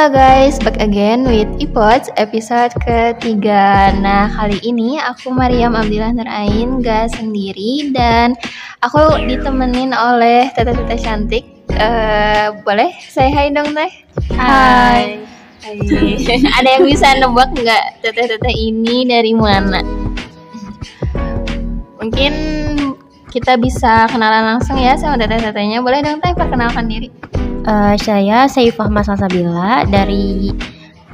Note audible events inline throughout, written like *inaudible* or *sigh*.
Halo guys, back again with Ipods episode ketiga. Nah kali ini aku Mariam Abdillah Nurain gak sendiri dan aku ditemenin oleh tete-tete cantik. Uh, boleh saya hai dong teh? Hai. Hai. *laughs* Ada yang bisa nebak nggak tete-tete ini dari mana? Mungkin kita bisa kenalan langsung ya sama tete-tetenya. Boleh dong teh perkenalkan diri. Uh, saya Saifah Masalsabila dari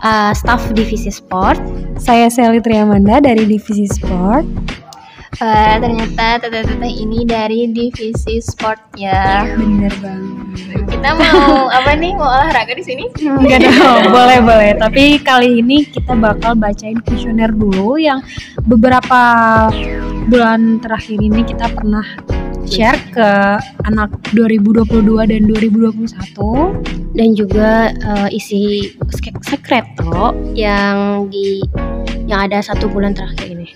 uh, staff divisi sport. Saya Sally Triamanda dari divisi sport. Uh, ternyata teteh-teteh ini dari divisi sport ya. Bener banget. Kita mau apa nih? Mau olahraga di sini? Enggak dong, boleh boleh. Tapi kali ini kita bakal bacain kuesioner dulu yang beberapa bulan terakhir ini kita pernah share ke anak 2022 dan 2021 dan juga uh, isi sekreto yang di yang ada satu bulan terakhir ini.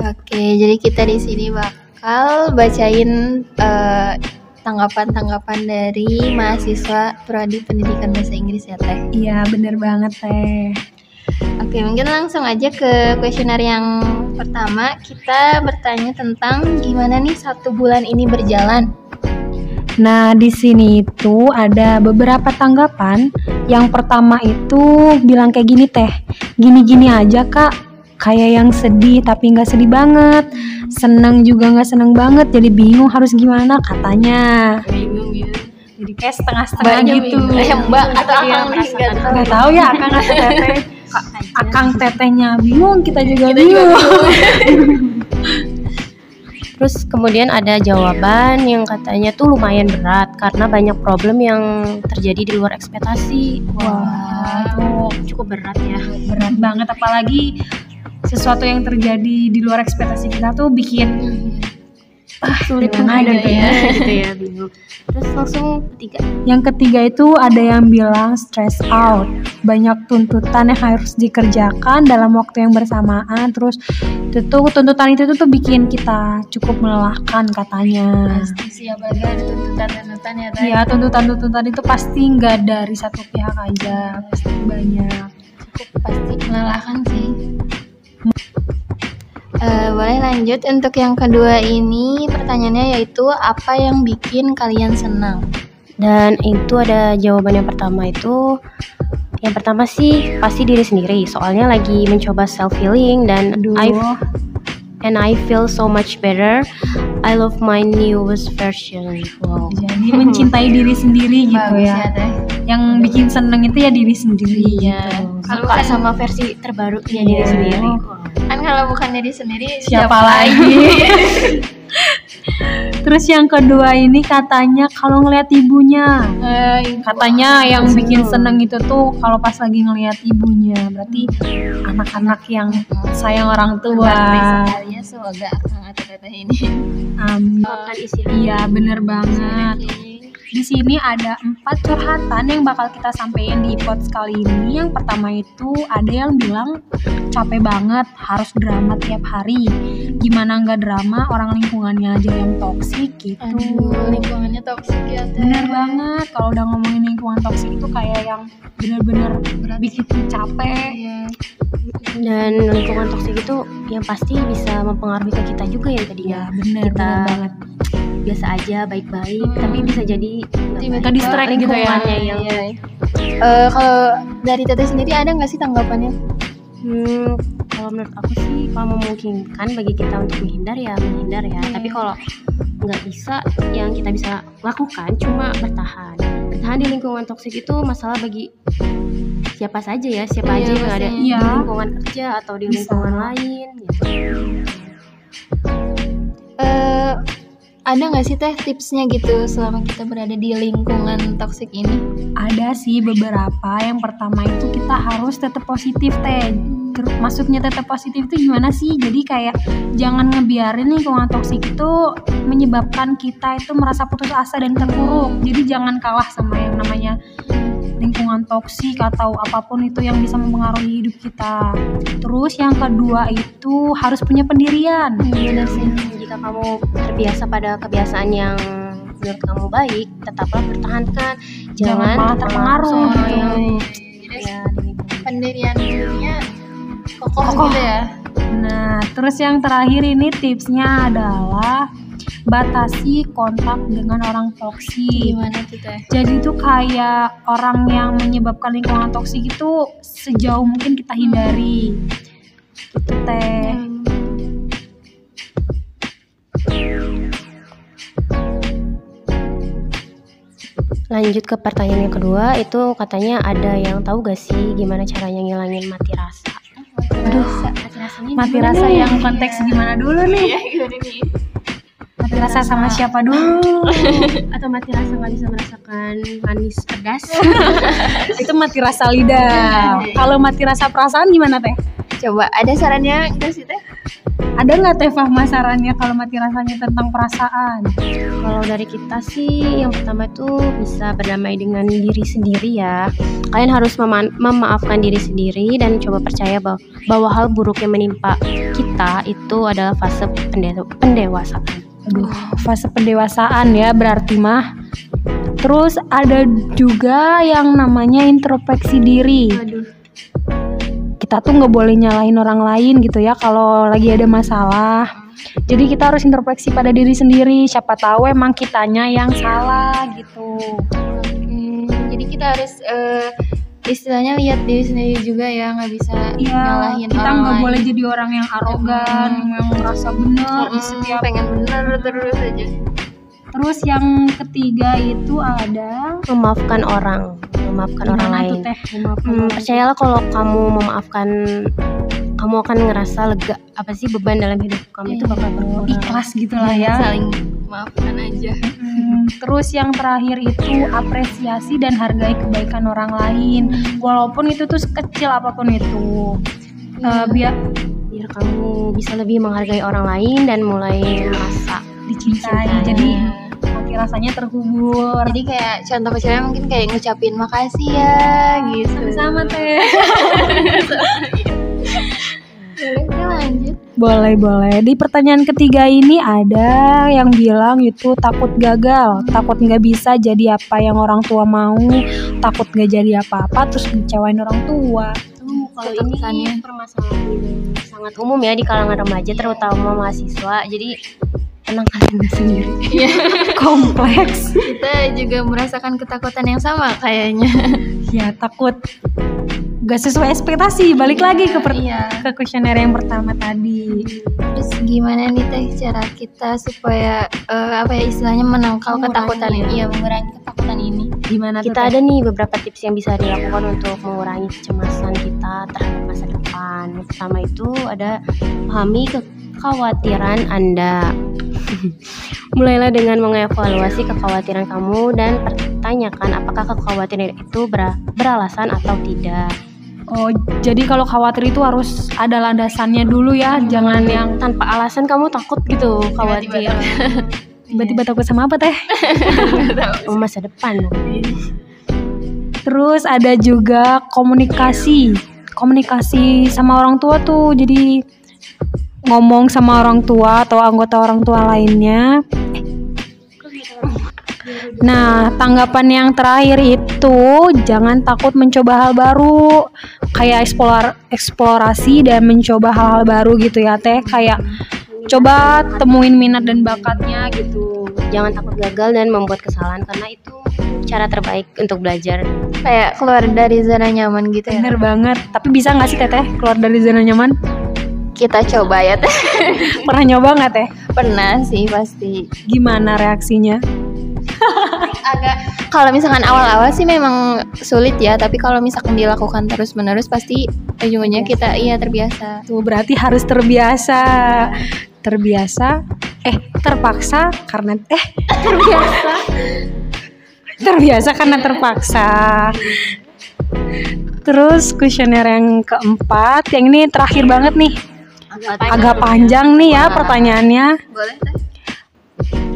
Oke, jadi kita di sini bakal bacain tanggapan tanggapan-tanggapan dari mahasiswa prodi pendidikan bahasa Inggris ya teh. Iya bener banget teh. Oke, mungkin langsung aja ke kuesioner yang pertama. Kita bertanya tentang gimana nih satu bulan ini berjalan. Nah, di sini itu ada beberapa tanggapan. Yang pertama itu bilang kayak gini teh, gini-gini aja kak, kayak yang sedih tapi nggak sedih banget, senang juga nggak senang banget, jadi bingung harus gimana katanya. Bingung gitu. Jadi kayak setengah-setengah gitu. Eh, mbak atau akang nih nggak tahu ya akang Akang tetehnya bingung, kita juga kita bingung. Juga bingung. *laughs* Terus kemudian ada jawaban yang katanya tuh lumayan berat karena banyak problem yang terjadi di luar ekspektasi. Wah, wow, itu cukup berat ya. Berat banget apalagi sesuatu yang terjadi di luar ekspektasi kita tuh bikin ah, sulit ada gitu ya, *laughs* gitu ya bingung. Terus langsung ketiga. Yang ketiga itu ada yang bilang stress out, banyak tuntutan yang harus dikerjakan dalam waktu yang bersamaan. Terus itu tuh tuntutan itu tuh bikin kita cukup melelahkan katanya. Pasti sih apalagi ada tuntutan-tuntutan ya. Iya tuntutan-tuntutan itu pasti nggak dari satu pihak aja, pasti banyak. Cukup pasti melelahkan sih. Uh, boleh lanjut untuk yang kedua ini pertanyaannya yaitu apa yang bikin kalian senang? Dan itu ada jawaban yang pertama itu yang pertama sih pasti diri sendiri soalnya lagi mencoba self healing dan I and I feel so much better. I love my newest version. Wow. Jadi mencintai *laughs* diri sendiri gitu Bagus ya. ya Yang bikin seneng itu ya diri sendiri. Gitu. Kalau sama versi terbaru ya diri sendiri. Kan kalau bukan diri sendiri siapa, siapa lagi? *laughs* Terus yang kedua ini katanya kalau ngelihat ibunya, eh, katanya yang bikin seneng itu tuh kalau pas lagi ngelihat ibunya, berarti anak-anak yang sayang orang tua. Semoga ini. Amin. Iya bener banget. Di sini ada empat curhatan yang bakal kita sampaikan di podcast kali ini. Yang pertama itu ada yang bilang capek banget, harus drama tiap hari. Gimana nggak drama, orang lingkungannya aja yang toksik gitu. Aduh, lingkungannya toksik ya. Teh. Bener banget. Kalau udah ngomongin lingkungan toksik itu kayak yang bener-bener bikin capek. Iya. Dan lingkungan toksik itu yang pasti bisa mempengaruhi ke kita juga ya tadi ya. Bener, kita bener banget biasa aja baik-baik hmm. tapi bisa jadi tiba-tiba distract gitu ya yang iya. uh, kalau dari teteh sendiri ada nggak sih tanggapannya hmm, kalau menurut aku sih kalau memungkinkan bagi kita untuk menghindar ya menghindar ya hmm. tapi kalau nggak bisa yang kita bisa lakukan cuma bertahan bertahan di lingkungan toksik itu masalah bagi siapa saja ya siapa iya, aja yang ada iya. di lingkungan kerja atau di lingkungan bisa. lain gitu. uh, ada nggak sih teh tipsnya gitu selama kita berada di lingkungan toksik ini? Ada sih beberapa. Yang pertama itu kita harus tetap positif teh. Masuknya tetap positif itu gimana sih? Jadi kayak jangan ngebiarin lingkungan toksik itu menyebabkan kita itu merasa putus asa dan terpuruk. Jadi jangan kalah sama yang namanya lingkungan toksik atau apa pun itu yang bisa mempengaruhi hidup kita. Terus yang kedua itu harus punya pendirian. Iya sih. Jika kamu terbiasa pada kebiasaan yang menurut kamu baik, tetaplah pertahankan. Jangan, Jangan malah terpengaruh. Gitu. Jadi pendiriannya kokoh, Kokoh. gitu ya Nah, terus yang terakhir ini tipsnya adalah batasi kontak dengan orang toksik. gimana tuh teh Jadi itu kayak orang yang menyebabkan lingkungan toksik itu sejauh mungkin kita hindari. Gitu teh. Lanjut ke pertanyaan yang kedua, itu katanya ada yang tahu gak sih gimana caranya ngilangin mati rasa? aduh Mati rasanya Mati rasa yang konteks gimana dulu nih? Mati rasa sama siapa dulu? *laughs* atau mati rasa nggak bisa merasakan manis pedas? *laughs* itu mati rasa lidah. Kalau mati rasa perasaan gimana teh? coba ada sarannya enggak sih teh Ada nggak teh Fahma sarannya kalau mati rasanya tentang perasaan? Kalau dari kita sih yang pertama itu bisa berdamai dengan diri sendiri ya. Kalian harus mema- memaafkan diri sendiri dan coba percaya bahwa, bahwa hal buruk yang menimpa kita itu adalah fase pende- pendewasaan. Aduh, fase pendewasaan ya berarti mah. Terus ada juga yang namanya introspeksi diri. aduh Kita tuh nggak boleh nyalahin orang lain gitu ya kalau lagi ada masalah. Jadi kita harus introspeksi pada diri sendiri. Siapa tahu emang kitanya yang salah gitu. Hmm, jadi kita harus eh, istilahnya lihat diri sendiri juga ya nggak bisa Iya, nyalahin kita orang nggak lain. boleh jadi orang yang arogan, yang merasa benar di Mm-mm, setiap. pengen bener terus aja Terus yang ketiga itu ada Memaafkan orang, memaafkan orang Gimana lain. tuh teh? Memaafkan Hmm, orang. percayalah kalau kamu memaafkan kamu akan ngerasa lega apa sih beban dalam hidup kamu itu bakal berkurang. ikhlas gitu lah ya. saling maafkan aja Hmm, terus yang terakhir itu apresiasi dan hargai kebaikan orang lain, walaupun itu tuh kecil apa pun itu. Eh, biar biar kamu bisa lebih menghargai orang lain dan mulai merasa dicintai. Dicintai. Jadi hati rasanya terhubur. jadi kayak contoh kecilnya mungkin kayak ngucapin makasih ya gitu sama teh. *laughs* boleh kita lanjut Boleh, boleh. Di pertanyaan ketiga ini ada yang bilang itu takut gagal, takut nggak bisa jadi apa yang orang tua mau, takut nggak jadi apa-apa, terus ngecewain orang tua. Tuh, kalau ini permasalahan yang sangat umum ya di kalangan remaja terutama mahasiswa. Jadi tenang kalian sendiri. *laughs* Kompleks. kita juga merasakan ketakutan yang sama kayaknya ya takut nggak sesuai ekspektasi. Balik lagi ke per- iya ke kuesioner yang pertama tadi. terus gimana nih teh cara kita supaya eh, apa ya istilahnya menangkal Mengurangi ketakutan ya. ini ya mengurangi ketakutan ini Gimana tuh? Kita ada nih beberapa tips yang bisa dilakukan untuk mengurangi kecemasan kita terhadap masa depan. Yang pertama itu ada pahami kekhawatiran Anda. *laughs* Mulailah dengan mengevaluasi kekhawatiran kamu dan pertanyakan apakah kekhawatiran itu ber- beralasan atau tidak. Oh, jadi kalau khawatir itu harus ada landasannya dulu ya, jangan yang Tanpa alasan kamu takut gitu khawatir tiba-tiba takut *laughs* sama apa teh? sama *laughs* masa depan. Terus ada juga komunikasi. Komunikasi sama orang tua tuh jadi ngomong sama orang tua atau anggota orang tua lainnya. Nah, tanggapan yang terakhir itu jangan takut mencoba hal baru, kayak eksplor eksplorasi dan mencoba hal-hal baru gitu ya teh, kayak coba temuin minat dan bakatnya gitu. Jangan takut gagal dan membuat kesalahan karena itu cara terbaik untuk belajar. kayak keluar dari zona nyaman gitu ya Bener banget. Tapi bisa nggak sih teteh keluar dari zona nyaman? kita coba ya teh Pernah nyoba nggak teh? pernah sih pasti Gimana reaksinya? Agak kalau misalkan awal-awal sih memang sulit ya tapi kalau misalkan dilakukan terus-menerus pasti ujung-ujungnya kita iya terbiasa Tuh berarti harus terbiasa. Terbiasa. Eh terpaksa karena eh terbiasa. *laughs* terbiasa karena terpaksa. Terus kuesioner yang keempat, yang ini terakhir banget nih. Agak panjang nih ya pertanyaannya. boleh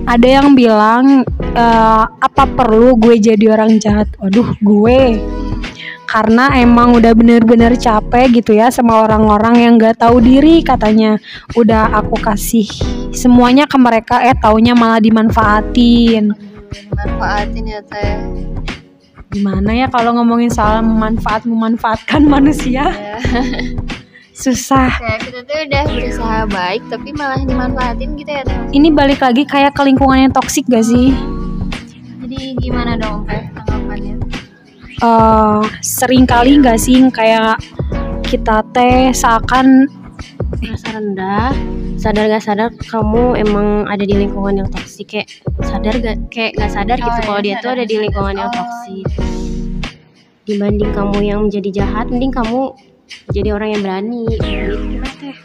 Ada yang bilang eh, apa perlu gue jadi orang jahat? Waduh, gue. Karena emang udah bener-bener capek gitu ya sama orang-orang yang gak tahu diri katanya. Udah aku kasih semuanya ke mereka eh taunya malah dimanfaatin. Manfaatin ya teh. Gimana ya kalau ngomongin soal memanfaat memanfaatkan *laughs* manusia? Ya. *laughs* susah Kayak kita tuh udah berusaha baik tapi malah dimanfaatin gitu ya Teh. ini balik lagi kayak ke lingkungan yang toksik gak sih Jadi gimana dong Teh tanggapannya? eh sering kali nggak sih kayak kita teh seakan merasa rendah sadar gak sadar kamu emang ada di lingkungan yang toksik kayak sadar gak kayak gak sadar Oh, gitu iya, kalau dia tuh ada di lingkungan sadar. yang Oh, toksik dibanding kamu yang menjadi jahat mending kamu jadi orang yang berani. Gimana teh?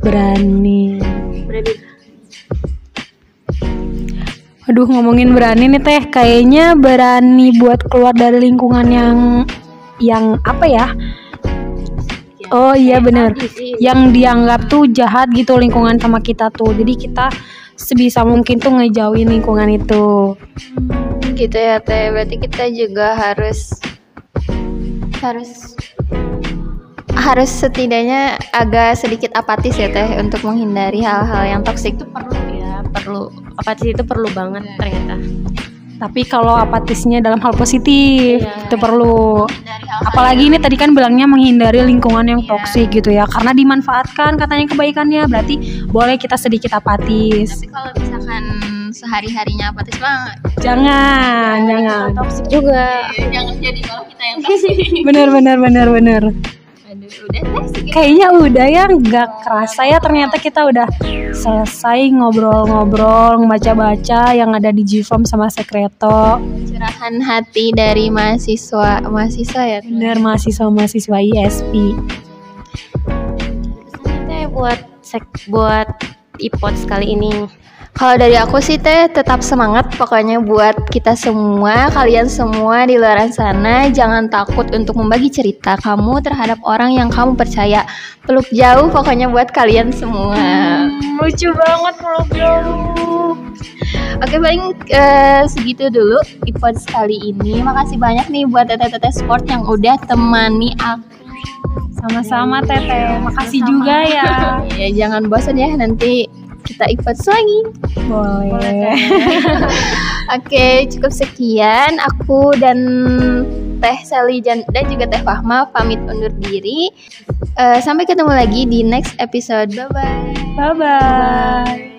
Berani. Berani. Aduh ngomongin berani nih teh. Kayaknya berani buat keluar dari lingkungan yang yang apa ya? Oh iya bener. sih, yang dianggap tuh jahat gitu lingkungan sama kita tuh. Jadi kita sebisa mungkin tuh ngejauhin lingkungan itu. Gitu ya Teh. Berarti kita juga harus harus harus setidaknya agak sedikit apatis ya Teh untuk menghindari hal-hal yang toksik. itu perlu ya perlu apatis itu perlu banget Iya. ternyata tapi kalau apatisnya dalam hal positif Iya. itu perlu Menghindari hal-hal apalagi ini tadi kan bilangnya menghindari lingkungan yang Iya. toksik gitu ya karena dimanfaatkan katanya kebaikannya berarti boleh kita sedikit apatis Tapi kalau misalkan sehari-harinya apatis mah jangan jangan toksik juga jangan jadi kalau kita yang *laughs* toksik. bener bener bener bener Aduh, udah kayaknya udah ya nggak kerasa ya. Ternyata kita udah selesai ngobrol-ngobrol baca-baca yang ada di Gform sama Sekreto. Curahan hati dari mahasiswa mahasiswa ya. Bener mahasiswa mahasiswa ISP teh buat sek buat iPods kali ini Kalau dari aku sih teh tetap semangat pokoknya buat kita semua, kalian semua di luar sana jangan takut untuk membagi cerita kamu terhadap orang yang kamu percaya. Peluk jauh pokoknya buat kalian semua. lucu banget peluk jauh Oke paling eh, segitu dulu iPod kali ini. Makasih banyak nih buat teteh-teteh sport yang udah temani aku. sama-sama teteh makasih juga ya Ya jangan bosan ya nanti kita iPod lagi. boleh *laughs* Oke, cukup sekian. Aku dan Teh Sally dan, dan juga Teh Fahma pamit undur diri. Eh, sampai ketemu lagi di next episode. Bye bye. bye bye